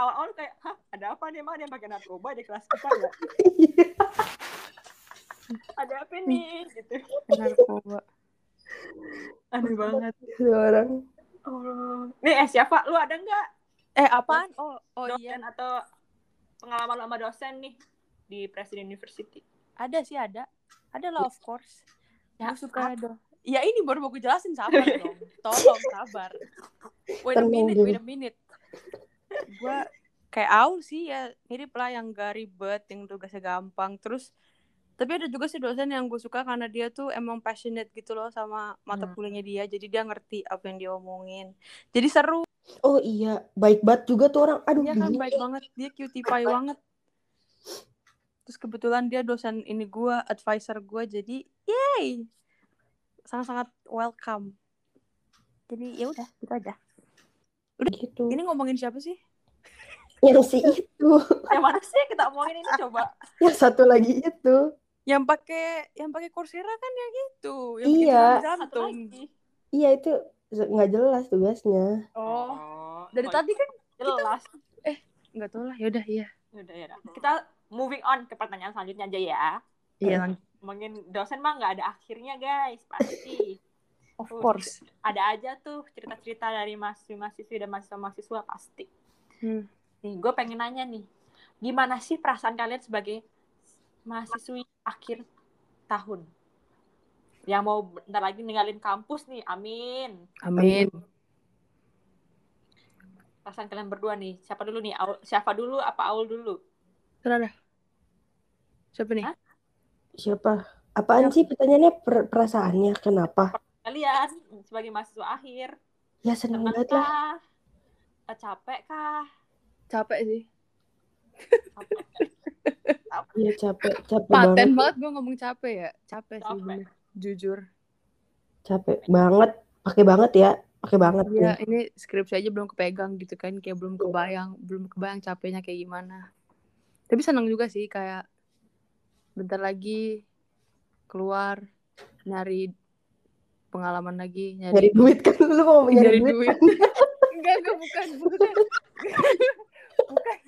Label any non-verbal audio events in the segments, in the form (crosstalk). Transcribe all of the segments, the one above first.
awal-awal kayak hah ada apa nih emang ada yang pakai narkoba di kelas kita (laughs) ya ada apa nih? Gitu. Narkoba. Aneh banget. orang. oh. Nih eh siapa? Lu ada nggak? Eh apaan? Oh oh iya. atau pengalaman lama dosen nih di Presiden University? Ada sih ada. Ada lah of course. Ya, gue suka dong. Ya ini baru mau gue jelasin sabar dong. (laughs) Tolong sabar. Wait a minute wait a minute gue kayak Aul sih ya mirip lah yang gak ribet yang tugasnya gampang. Terus tapi ada juga sih dosen yang gue suka karena dia tuh emang passionate gitu loh sama mata Hmm. kuliahnya dia. Jadi dia ngerti apa yang dia omongin jadi seru. Oh iya, baik banget juga tuh orang. Aduh, dia kan baik banget. Dia cutie pie banget. terus kebetulan dia dosen ini gue advisor gue jadi yay! Sangat-sangat welcome. Jadi ya udah gitu aja. Gitu. ini ngomongin siapa sih Yang si itu, (laughs) yang mana sih kita omongin ini coba yang satu lagi itu. yang pakai yang pakai Coursera kan ya gitu yang Iya. jantung lagi Iya itu nggak jelas tugasnya. oh dari oh, tadi kan jelas nggak tahu lah yaudah iya Udah ya. udah. Kita moving on ke pertanyaan selanjutnya aja ya. iya. Ngomongin dosen mah nggak ada akhirnya guys, pasti. of course Ada aja tuh cerita-cerita dari mahasiswa-mahasiswi dan mahasiswa-mahasiswa pasti. Hmm. Nih, gue pengen nanya nih, gimana sih perasaan kalian sebagai mahasiswi akhir tahun? Yang mau bentar lagi ninggalin kampus nih, amin. amin Perasaan kalian berdua nih, siapa dulu nih? Aul, siapa dulu apa Aul dulu? Terus ada siapa nih Hah? Siapa? Apaan sih pertanyaannya per- perasaannya? Kenapa? Kalian sebagai mahasiswa akhir, Ya seneng senang banget lah. Capek kah? Capek sih Capek. Iya capek, capek paten banget. banget gue ngomong capek ya capek sih Capek. bener jujur Capek banget. Pakai banget ya. Pakai banget Iya, ya. ini skripsi aja belum kepegang gitu kan, kayak belum kebayang, belum kebayang capeknya kayak gimana. Tapi senang juga sih kayak bentar lagi keluar nyari pengalaman lagi, Nyari nyari duit kan lu mau nyari, nyari duit. duit. (laughs) enggak, enggak bukan, bukan. (laughs) bukan.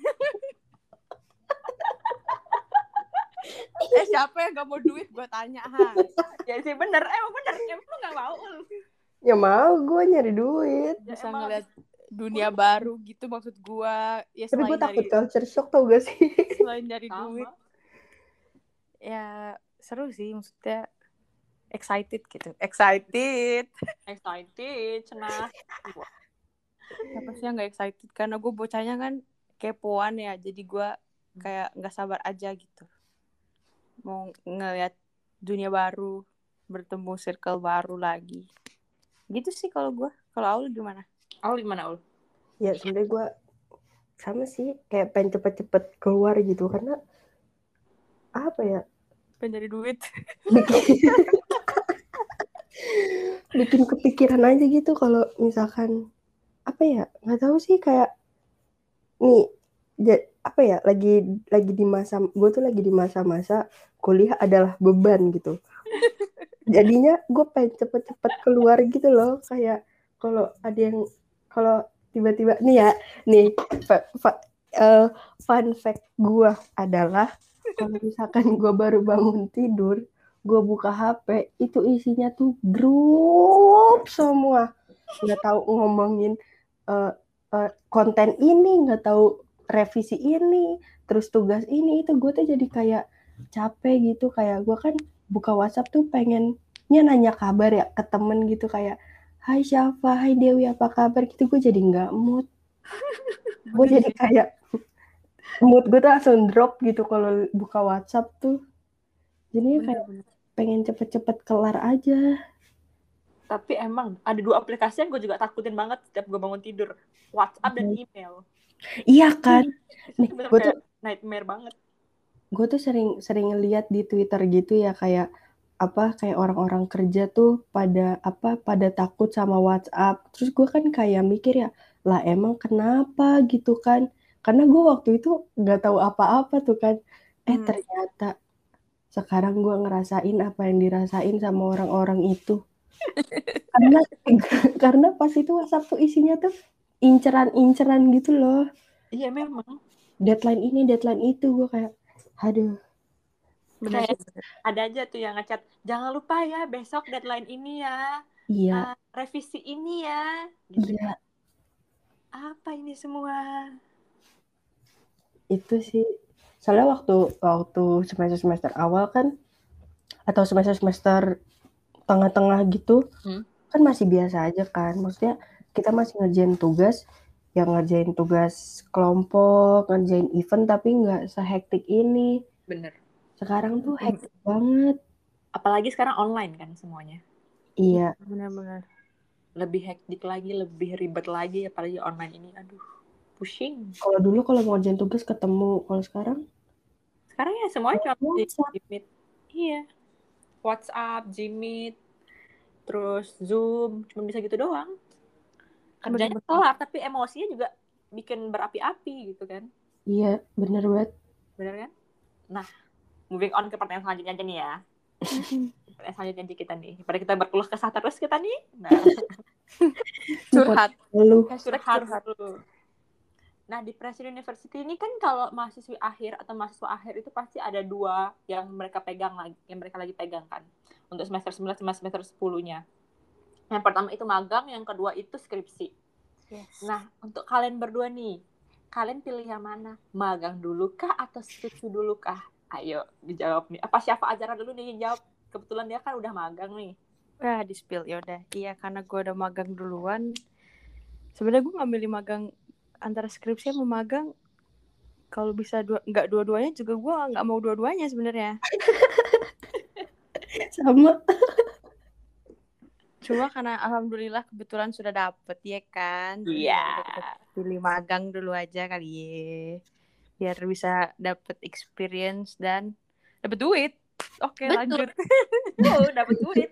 (laughs) eh siapa yang gak mau duit gue tanya ha Ya sih bener, emang bener. Emang lu gak mau. Ul. Ya mau gue nyari duit. Ya, bisa emang ngeliat dunia baru gitu maksud gue ya Tapi gue takut dari culture shock tau gak sih? (laughs) selain dari sama. duit ya seru sih maksudnya excited gitu excited Excited, cenah. siapa sih yang nggak excited karena gue bocahnya kan kepoan ya. Jadi gue kayak nggak sabar aja gitu. Mau ngeliat dunia baru bertemu circle baru lagi. Gitu sih kalau gue kalau Aul gimana? Aul gimana, Ul? ya sebenarnya gue sama sih. Kayak pengen cepet-cepet keluar gitu. Karena apa ya? Pengen cari duit. Bikin, bikin kepikiran aja gitu kalau misalkan apa ya? Nggak tahu sih kayak nih apa ya lagi lagi di masa gue tuh lagi di masa-masa kuliah adalah beban gitu. (laughs) Jadinya gue pengen cepet-cepet keluar gitu loh kayak kalau ada yang kalau tiba-tiba nih ya nih fa- fa- eh, fun fact gue adalah kalau misalkan gue baru bangun tidur gue buka HP itu isinya tuh grup semua. Nggak tahu ngomongin eh, eh, konten ini nggak tahu revisi ini terus tugas ini itu gue tuh jadi kayak capek gitu. Kayak gue kan buka WhatsApp tuh pengennya nanya kabar ya ke temen gitu kayak Hai Syafa, Hai Dewi apa kabar? Gitu gue jadi nggak mood. (laughs) Gue jadi kayak mood gue tuh langsung drop gitu kalau buka WhatsApp tuh. Jadinya kayak pengen cepet-cepet kelar aja Tapi emang ada dua aplikasi yang gue juga takutin banget setiap gue bangun tidur. WhatsApp dan email. iya kan (laughs) nih gue tuh nightmare banget. gue tuh sering sering lihat di Twitter gitu ya kayak apa kayak orang-orang kerja tuh pada apa pada takut sama WhatsApp terus gue kan kayak mikir ya lah emang kenapa gitu kan karena gue waktu itu nggak tahu apa-apa tuh kan eh Hmm. ternyata sekarang gue ngerasain apa yang dirasain sama orang-orang itu karena (laughs) karena pas itu WhatsApp tuh isinya tuh inceran-inceran gitu loh Iya memang. deadline ini deadline itu gue kayak aduh Kayak- bener. Ada aja tuh yang ngechat, jangan lupa ya besok deadline ini ya, iya Ah, revisi ini ya. Gitu. iya Apa ini semua? itu sih soalnya waktu waktu semester semester awal kan atau semester semester tengah-tengah gitu Hmm. kan masih biasa aja kan maksudnya kita masih ngerjain tugas yang ngerjain tugas kelompok ngerjain event tapi nggak sehektik ini Bener. sekarang tuh Hmm. hektik banget Apalagi sekarang online kan semuanya. iya Bener-bener. Lebih hektik lagi, lebih ribet lagi, apalagi online ini. Aduh, pusing. kalau dulu kalau mau ngerjain tugas ketemu kalau sekarang Sekarang ya semuanya cuma di WhatsApp. Gmeet. Iya. WhatsApp, Gmeet, terus Zoom, cuma bisa gitu doang. Kerjanya kelar, tapi emosinya juga bikin berapi-api gitu kan. iya bener banget Bener kan? Nah, moving on ke pertanyaan selanjutnya aja nih ya. (laughs) Pertanyaan selanjutnya aja kita nih. Pada kita berkeluh kesah terus kita nih. Nah, (laughs) Curhat. lu curhat dulu. Nah, di Presiden University ini kan kalau mahasiswi akhir atau mahasiswa akhir itu pasti ada dua yang mereka pegang lagi, yang mereka lagi pegang kan. Untuk semester 9 sama semester 10-nya. Yang pertama itu magang, yang kedua itu skripsi. Yes. Nah, untuk kalian berdua nih, kalian pilih yang mana? Magang dulu kah atau skripsi dulu kah? Ayo, dijawab nih. Apa siapa Azara dulu nih yang jawab? Kebetulan dia kan udah magang nih. Wah, di spill ya udah. Iya, karena gue udah magang duluan. Sebenarnya gue nggak milih magang antara skripsi sama magang. Kalau bisa dua, nggak dua-duanya juga gue nggak mau dua-duanya sebenarnya. (laughs) sama Cuma karena alhamdulillah kebetulan sudah dapet ya kan. Iya. ya kita Pilih magang dulu aja kali ya. Biar bisa dapet experience dan dapet duit. Oke Betul. lanjut. (laughs) Oh, dapat duit.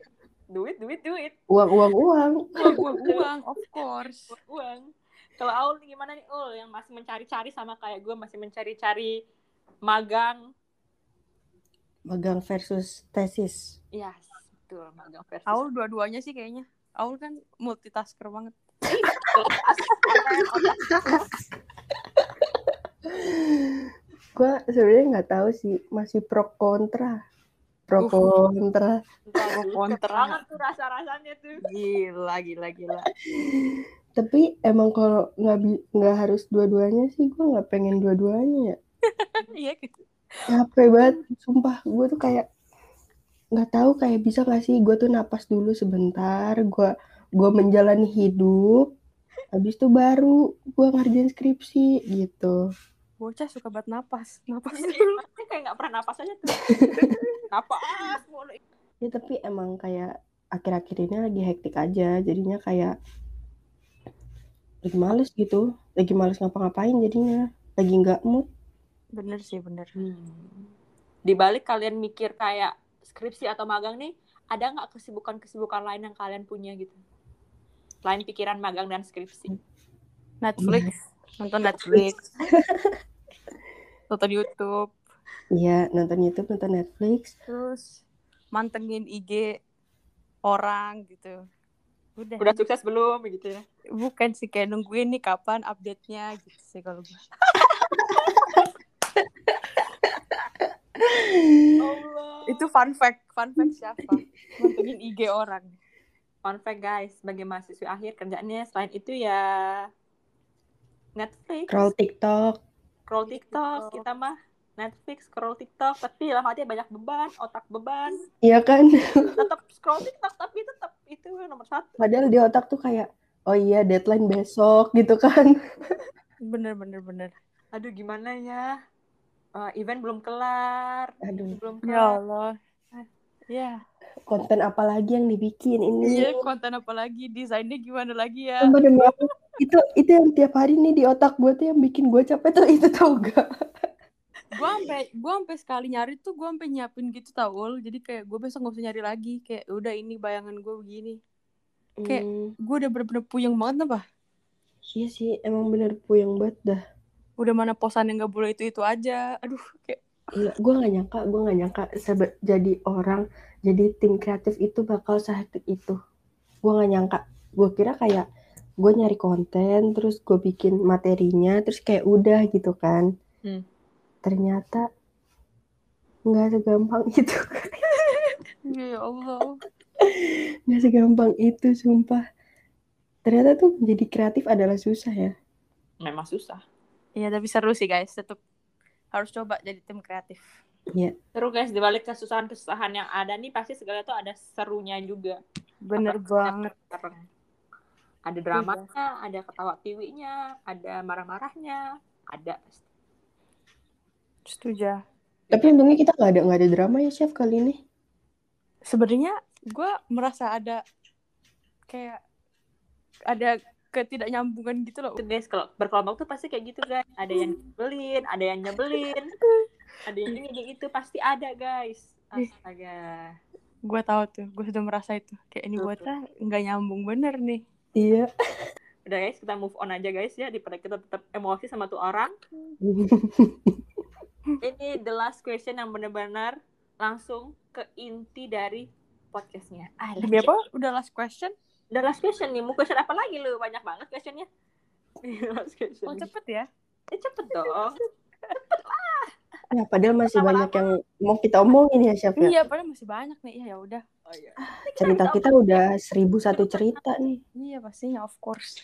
Duit, duit, duit. uang uang uang Uang, uang, uang, of course. uang. Kalau Aul gimana nih Ul yang masih mencari-cari sama kayak gue masih mencari-cari magang. magang versus tesis Iya, betul magang versus. Aul dua-duanya sih kayaknya. Aul kan multitasker banget. gue sebenarnya nggak tahu sih masih pro kontra pro Uh. kontra Pro kontra. banget tuh rasa-rasanya tuh. Gila, gila, gila. tapi emang kalau nggak bi- nggak harus dua-duanya sih gue nggak pengen dua-duanya ya (laughs) Iya gitu. capek banget sumpah gue tuh kayak nggak tahu kayak bisa gak sih gue tuh napas dulu sebentar gue gue menjalani hidup habis itu baru gue ngerjain skripsi gitu Bocah suka banget napas. Napas Iya. Masnya kayak nggak pernah napas aja tuh. (laughs) napas mulu. ya tapi emang kayak akhir-akhir ini lagi hektik aja jadinya kayak lagi males gitu lagi males ngapa-ngapain jadinya lagi nggak mood Bener sih, bener. Di balik kalian mikir kayak skripsi atau magang nih, ada nggak kesibukan-kesibukan lain yang kalian punya gitu? Lain pikiran magang dan skripsi. Netflix. Nonton Netflix. (laughs) Nonton YouTube. Iya nonton YouTube nonton Netflix Terus mantengin IG orang gitu. Udah. Udah sukses belum gitu ya? Bukan sih kayak nungguin nih kapan update-nya gitu sih kalau gue. Allah. (laughs) Itu fun fact, fun fact siapa? Mantengin IG orang. fun fact guys, sebagai mahasiswa akhir kerjaannya selain itu ya Netflix, scroll TikTok scroll TikTok, kita mah Netflix, scroll TikTok, tapi dalam hati banyak beban, otak beban, iya kan (laughs) tetap scroll TikTok tapi tetap itu nomor satu. padahal di otak tuh kayak oh iya deadline besok gitu kan Bener, bener, bener. Aduh gimana ya? Eh, event belum kelar, aduh belum Ya kelar. Allah. Ya. konten apa lagi yang dibikin ini Iya, konten apa lagi? Desainnya gimana lagi ya? Apa? Itu itu yang tiap hari nih di otak gue tuh yang bikin gue capek tuh itu tau gak gue sampai gue sampai sekali nyari tuh gue sampai nyiapin gitu tau jadi kayak gue besok nggak usah nyari lagi. Kayak udah ini bayangan gue begini. Kayak- Hmm, gue udah bener-bener puyeng banget apa? Iya sih emang bener puyeng banget dah. Udah mana posan yang nggak boleh itu itu aja. Aduh kayak Gila, gue gak nyangka, gue gak nyangka sebe- jadi orang, jadi tim kreatif itu bakal sehektik itu. Gue gak nyangka. Gue kira kayak gue nyari konten terus gue bikin materinya terus kayak udah gitu kan. Hmm. ternyata nggak segampang itu. (laughs) Ya Allah. (laughs) Nggak segampang itu sumpah. Ternyata tuh menjadi kreatif adalah susah ya. Memang susah. Iya tapi seru sih guys. Tetap harus coba jadi tim kreatif. Seru guys, dibalik kesusahan-kesusahan yang ada nih pasti segala tuh ada serunya juga. bener Apa- banget. Ada dramanya, ada ketawa tiwinya, ada marah-marahnya, ada. setuju. Tapi untungnya kita nggak ada nggak ada drama ya chef kali ini. Sebenarnya gue merasa ada kayak ada ketidaknyambungan gitu loh. Guys, kalau berkelompok tuh pasti kayak gitu guys. Ada yang nyebelin, ada yang nyebelin, ada yang ini yang itu pasti ada guys. Astaga. gue tahu tuh gue sudah merasa itu. Kayak ini Tuh, bocah nggak nyambung bener nih iya Udah guys, kita move on aja guys ya daripada kita tetap emosi sama tuh orang. (laughs) Ini the last question yang benar-benar langsung ke inti dari podcastnya. Ah, Demi apa udah last question The last question nih, mau question apa lagi lu? Banyak banget questionnya. (laughs) last question. oh cepet ya Eh, cepet dong. ya (laughs) padahal masih banyak yang mau kita omongin ya chef ya iya padahal masih banyak nih ya ya udah Oh iya. cerita kita udah seribu satu cerita nih iya pastinya of course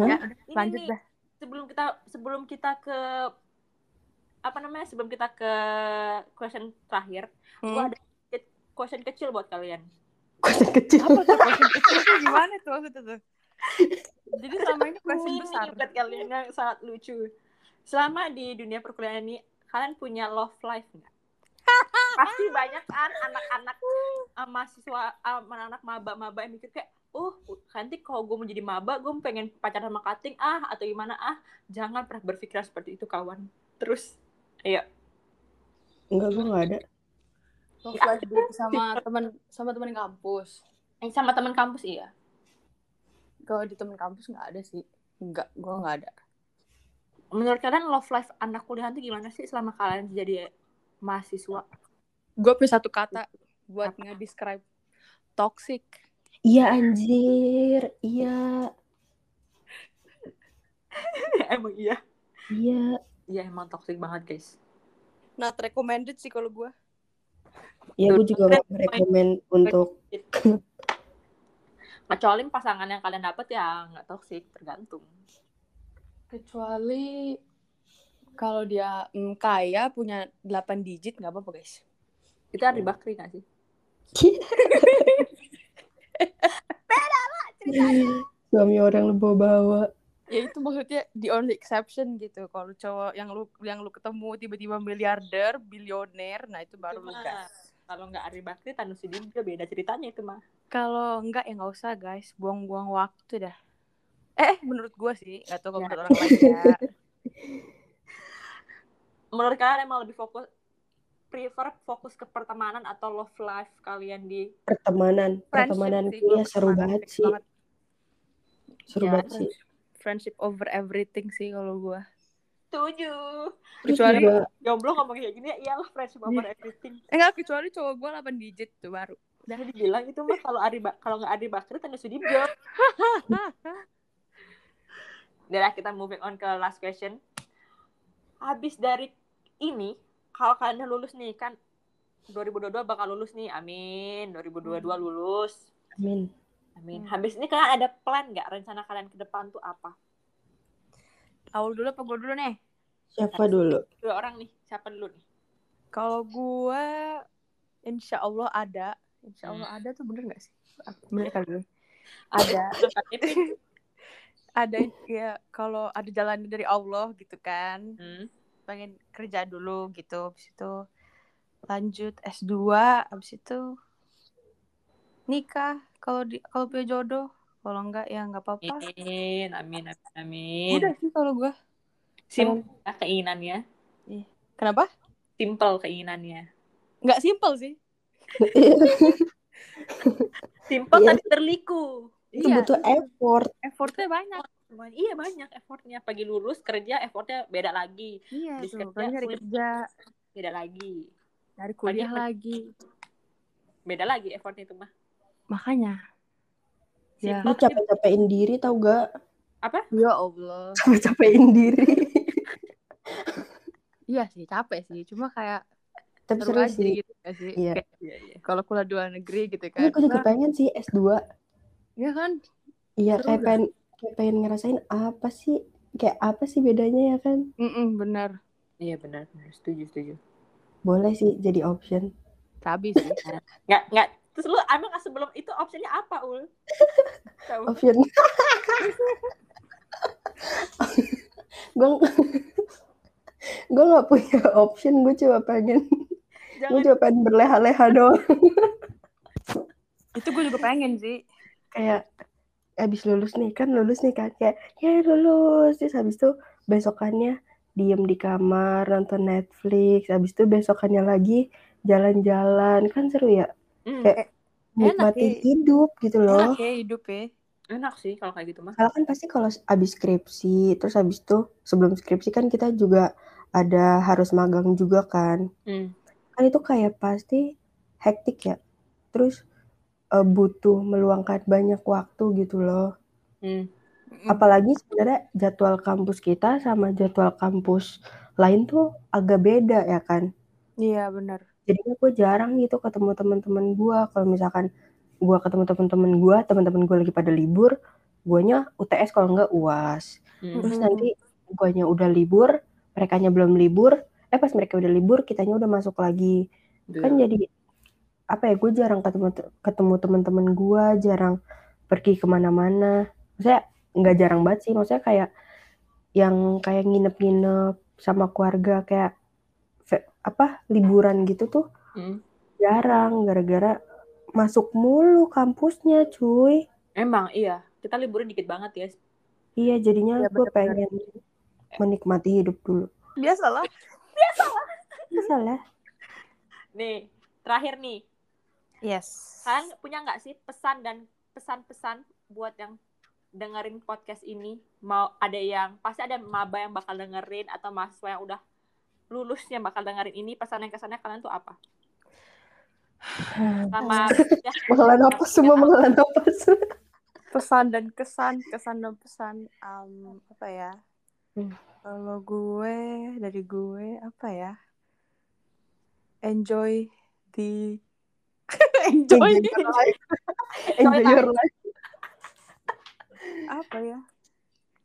Hah? ya Ini lanjut nih, dah sebelum kita sebelum kita ke apa namanya? Sebelum kita ke question terakhir, Hmm. gua ada sedikit question kecil buat kalian. Kota kecil apa tuh question kecil tuh gimana tuh maksudnya tuh jadi selama ini question Ini besar buat kalian yang sangat lucu. Selama di dunia perkuliahan ini, kalian punya love life nggak? Pasti banyak kan anak-anak uh, mahasiswa, uh, anak-anak maba-maba yang mikir kayak, oh nanti kalau gue mau jadi maba, gue pengen pacaran sama kating ah atau gimana ah. Jangan pernah berpikiran seperti itu kawan. Terus, ayo. enggak gue nggak ada Love life date sama teman sama teman kampus Eh, sama teman kampus iya. kalau di teman kampus nggak ada sih nggak gue nggak ada Menurut kalian love life anak kuliah itu gimana sih selama kalian jadi mahasiswa? Gue punya satu kata buat nge-describe toxic. Iya anjir. Iya. (laughs) Emang iya. iya. Iya emang toxic banget guys. not recommended sih kalau gue ya gue juga nggak merekomen untuk (laughs) Kecuali pasangan yang kalian dapet ya nggak toxic, tergantung. kecuali kalau dia mm, kaya punya 8 digit nggak apa-apa guys Itu Ari Bakri nggak sih? (laughs) suami orang lu bawa-bawa ya itu maksudnya the only exception gitu. Kalau cowok yang lu yang lu ketemu tiba-tiba miliarder bilioner nah itu baru lu gas. Kalau nggak Ari Bakri, Tanu Sudibyo beda ceritanya itu mah. kalau enggak ya nggak usah guys. Buang-buang waktu dah. Eh menurut gue sih nggak tahu kalau Ya. menurut orang lain ya. (laughs) Menurut kalian emang lebih fokus prefer fokus ke pertemanan atau love life kalian di pertemanan pertemanan sih, gua seru banget sih banget. seru Ya, banget sih friendship over everything sih kalau gue setuju. Kecuali- juga Jomblo ngomong kayak gini ya iyalah friendship over everything. eh enggak kecuali cowok gue 8 digit tuh baru Udah dibilang itu mah kalau Ari kalau nggak Ari Bakri Tanu Sudibyo. (laughs) Udah kita moving on ke last question. Habis dari ini, kalau kalian udah lulus nih kan 2022 bakal lulus nih, amin. 2022 lulus, amin amin. Hmm. Habis ini kalian ada plan nggak rencana kalian ke depan tuh apa? awal dulu apa gue dulu nih siapa dulu Dua orang nih, siapa dulu nih? Kalau gue, insya Allah ada. Insya Allah ada tuh bener gak sih? Bener kali. (laughs) Ada. (laughs) ada ya kalau ada jalan dari Allah gitu kan. Hmm. Pengen kerja dulu gitu. Habis itu lanjut S2. Habis itu nikah. Kalau di kalau punya jodoh. Kalau enggak ya nggak apa-apa. Amin, amin, amin, amin. Udah sih kalau gue. Simple ya keinginannya. Kenapa? Simple keinginannya. Nggak simple sih. (laughs) Simple Iya. tapi berliku. Itu Iya, butuh effort effortnya banyak. Iya banyak effortnya. Pagi lulus kerja effortnya beda lagi. Iya, Habis tuh. kerja, kuliah. kerja, Beda lagi. dari kuliah Pagi- lagi. Beda lagi effortnya itu mah. Makanya. Ya. Lu capek-capekin diri tau gak? apa Ya Allah. (laughs) Capek-capekin diri. (laughs) Iya sih, capek sih. Cuma kayak Tapi seru sih. gitu gak sih? Iya. Kayak iya iya kalau kuliah di luar negeri gitu kan. gue juga pengen sih S2. Iya kan? Iya, kayak pengen kayak pengen ngerasain apa sih? Kayak apa sih bedanya ya kan? Mm-mm, bener. iya benar benar setuju setuju Boleh sih jadi option. Sabi (laughs) sih. nggak nggak terus lu emang sebelum itu opsinya apa ul Tahu. Option. (laughs) gue gue (laughs) nggak punya option. Gue cuma pengen gue cuma pengen berleha-leha doang. Itu gue juga pengen sih. Kayak abis lulus nih kan lulus nih kan kayak ya lulus. Terus habis itu besokannya diem di kamar nonton Netflix. Habis itu besokannya lagi jalan-jalan. Kan seru ya? Hmm, kayak nikmati ya. hidup gitu loh. Enak ya hidup ya. enak sih kalau kayak gitu mah kalau kan pasti kalau abis skripsi terus habis itu sebelum skripsi kan kita juga ada harus magang juga kan. Hmm. kan itu kayak pasti hektik ya. Terus eh, butuh meluangkan banyak waktu gitu loh Hmm. apalagi sebenarnya jadwal kampus kita sama jadwal kampus lain tuh agak beda ya kan Iya bener. jadinya gue jarang gitu ketemu teman-teman gue kalau misalkan gue ketemu teman-teman gue teman-teman gue lagi pada libur guanya UTS kalau enggak uas Hmm. terus nanti guanya udah libur mereka belum libur eh pas mereka udah libur kitanya udah masuk lagi kan Iya. jadi apa ya gue jarang ketemu ketemu teman-teman gue jarang pergi ke mana-mana. Maksudnya nggak jarang banget sih. Maksudnya kayak yang kayak nginep-nginep sama keluarga kayak apa liburan gitu tuh Hmm. jarang. Gara-gara masuk mulu kampusnya cuy. Emang iya. Kita liburan dikit banget ya. Iya jadinya Iya, gue pengen menikmati hidup dulu. Biasalah. bisa lah nih terakhir nih Yes. kalian punya nggak sih pesan dan pesan-pesan buat yang dengerin podcast ini mau ada yang pasti ada maba yang bakal dengerin atau mahasiswa yang udah lulus yang bakal dengerin ini pesan yang kesannya kalian tuh apa (sighs) sama ya, menghela nafas semua menghela nafas Pesan dan kesan, kesan dan pesan. Um, apa ya? Hmm. Kalau gue dari gue apa ya? Enjoy the enjoy enjoy your life (laughs) enjoy your life apa ya?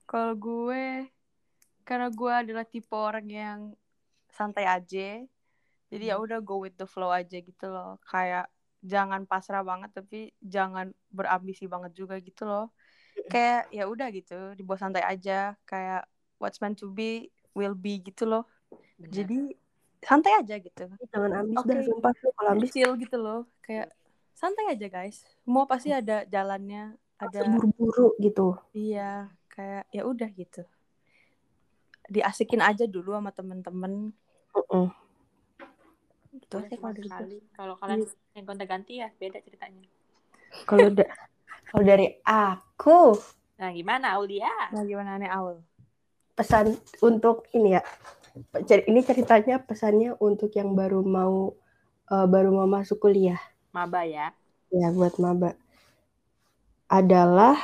Kalau gue karena gue adalah tipe orang yang santai aja. Jadi ya udah go with the flow aja gitu loh. Kayak jangan pasrah banget tapi jangan berambisi banget juga gitu loh. Kayak ya udah gitu, dibawa santai aja. Kayak what's meant to be will be gitu loh. bener. Jadi santai aja gitu. jangan ambis Oke. dah sumpah kalau ambis Chill gitu loh. Kayak santai aja guys. Semua pasti ada jalannya, ada buru-buru gitu Iya, kayak ya udah gitu. Diasikin aja dulu sama temen-temen. Heeh. Gitu Boleh sih kalau gue. sekali. kalau kalian yang gonta ganti ya beda ceritanya kalau da- (laughs) kalau dari aku nah gimana Aulia Nah, gimana nih Aul? pesan untuk ini ya ini ceritanya pesannya untuk yang baru mau eh, baru mau masuk kuliah. Maba ya? Ya buat maba. Adalah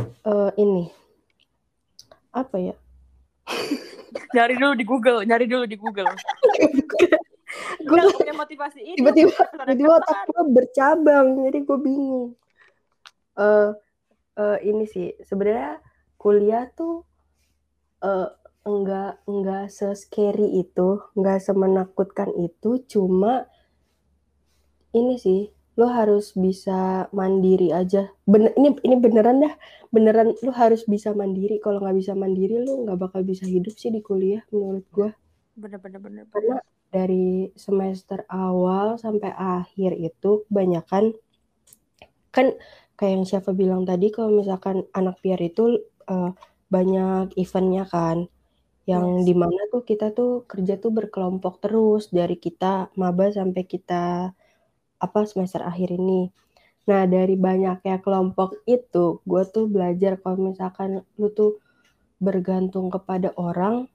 eh, ini. Apa ya? (laughs) Nyari dulu di Google, nyari dulu di Google. (laughs) gue punya motivasi itu. Tiba-tiba tiba-tiba otak gue bercabang jadi gue bingung. Eh eh, ini sih sebenarnya kuliah tuh eh enggak enggak se-scary itu enggak semenakutkan itu cuma ini sih lo harus bisa mandiri aja. Bener ini ini beneran dah. Beneran lo harus bisa mandiri. Kalau nggak bisa mandiri lo nggak bakal bisa hidup sih di kuliah menurut gue Bener-bener bener. karena dari semester awal sampai akhir itu kebanyakan kan kayak yang siapa bilang tadi kalau misalkan anak piar itu eh, banyak eventnya kan yang Yes. di mana tuh kita tuh kerja tuh berkelompok terus dari kita maba sampai kita apa semester akhir ini. Nah dari banyaknya kelompok itu, gue tuh belajar kalau misalkan lu tuh bergantung kepada orang,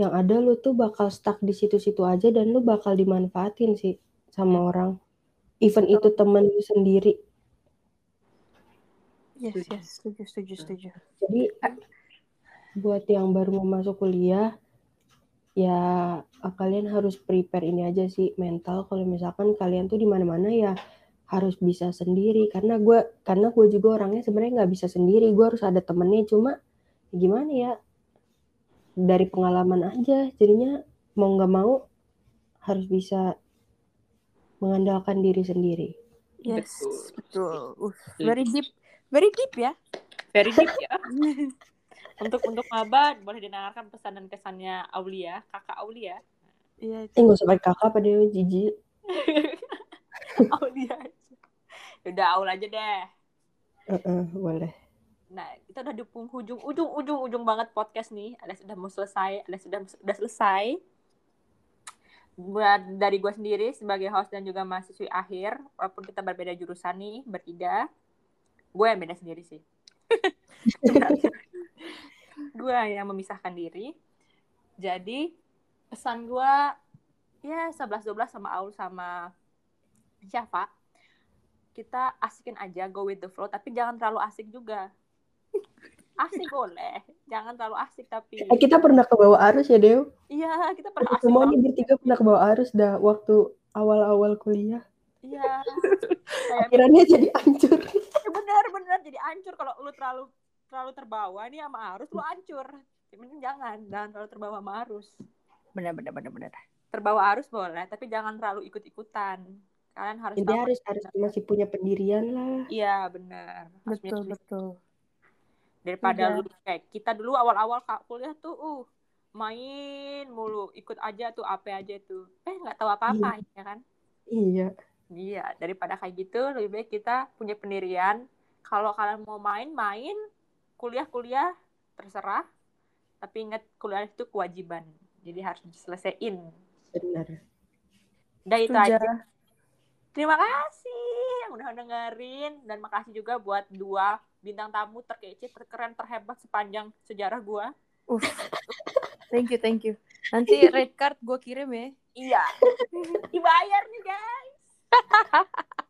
yang ada lu tuh bakal stuck di situ-situ aja dan lu bakal dimanfaatin sih sama orang. Even itu temen lu sendiri. Yes, yes, setuju, setuju, setuju. Jadi buat yang baru mau masuk kuliah, ya eh, kalian harus prepare ini aja sih mental. Kalau misalkan kalian tuh di mana-mana ya harus bisa sendiri. Karena gue, karena gue juga orangnya sebenarnya nggak bisa sendiri. Gue harus ada temennya. Cuma gimana ya? Dari pengalaman aja. Jadinya mau nggak mau harus bisa mengandalkan diri sendiri. Yes, Betul. betul. Uh, very deep, very deep ya. Very deep ya. (laughs) untuk untuk maba boleh dengarkan pesan dan kesannya Aulia, kakak Aulia. Iya, Eh nggak usah pakai kakak pada jijik. (laughs) Aulia aja. Udah Aul aja deh. Heeh, boleh. Nah, kita udah di penghujung ujung ujung ujung banget podcast nih. Ada sudah mau selesai, ada sudah sudah selesai. Buat dari gue sendiri sebagai host dan juga mahasiswi akhir, walaupun kita berbeda jurusan nih, bertiga, gue yang beda sendiri sih. (laughs) gue yang memisahkan diri. Jadi pesan gue ya 11-12 sama Aul sama Syafa, kita asikin aja, go with the flow, tapi jangan terlalu asik juga. Asik (laughs) boleh, jangan terlalu asik tapi. Eh, kita pernah ke bawah arus ya, Dew? Iya, kita pernah asik Semua nih bertiga pernah ke bawah arus dah waktu awal-awal kuliah. Iya. (laughs) Akhirnya jadi hancur. ya benar benar jadi ancur kalau lu terlalu terlalu terbawa nih sama arus lu ancur. Mending jangan, jangan terlalu terbawa sama arus. benar, benar, benar, benar. Terbawa arus boleh, tapi jangan terlalu ikut-ikutan. Kalian harus tahu- harus harus masih punya pendirian lah. Iya, benar. Betul, betul. daripada Iya. lu kayak kita dulu awal-awal kak kuliah tuh uh main mulu ikut aja tuh apa aja tuh eh nggak tahu apa-apa ya kan Iya. iya daripada kayak gitu lebih baik kita punya pendirian kalau kalian mau main main kuliah kuliah terserah tapi ingat kuliah itu kewajiban jadi harus diselesaikan Benar. udah itu aja terima kasih yang udah dengerin dan makasih juga buat dua bintang tamu terkece terkeren terhebat sepanjang sejarah gua Uh. Thank you, thank you. Nanti (laughs) red card gue kirim ya. Iya. Dibayar nih, guys. (laughs)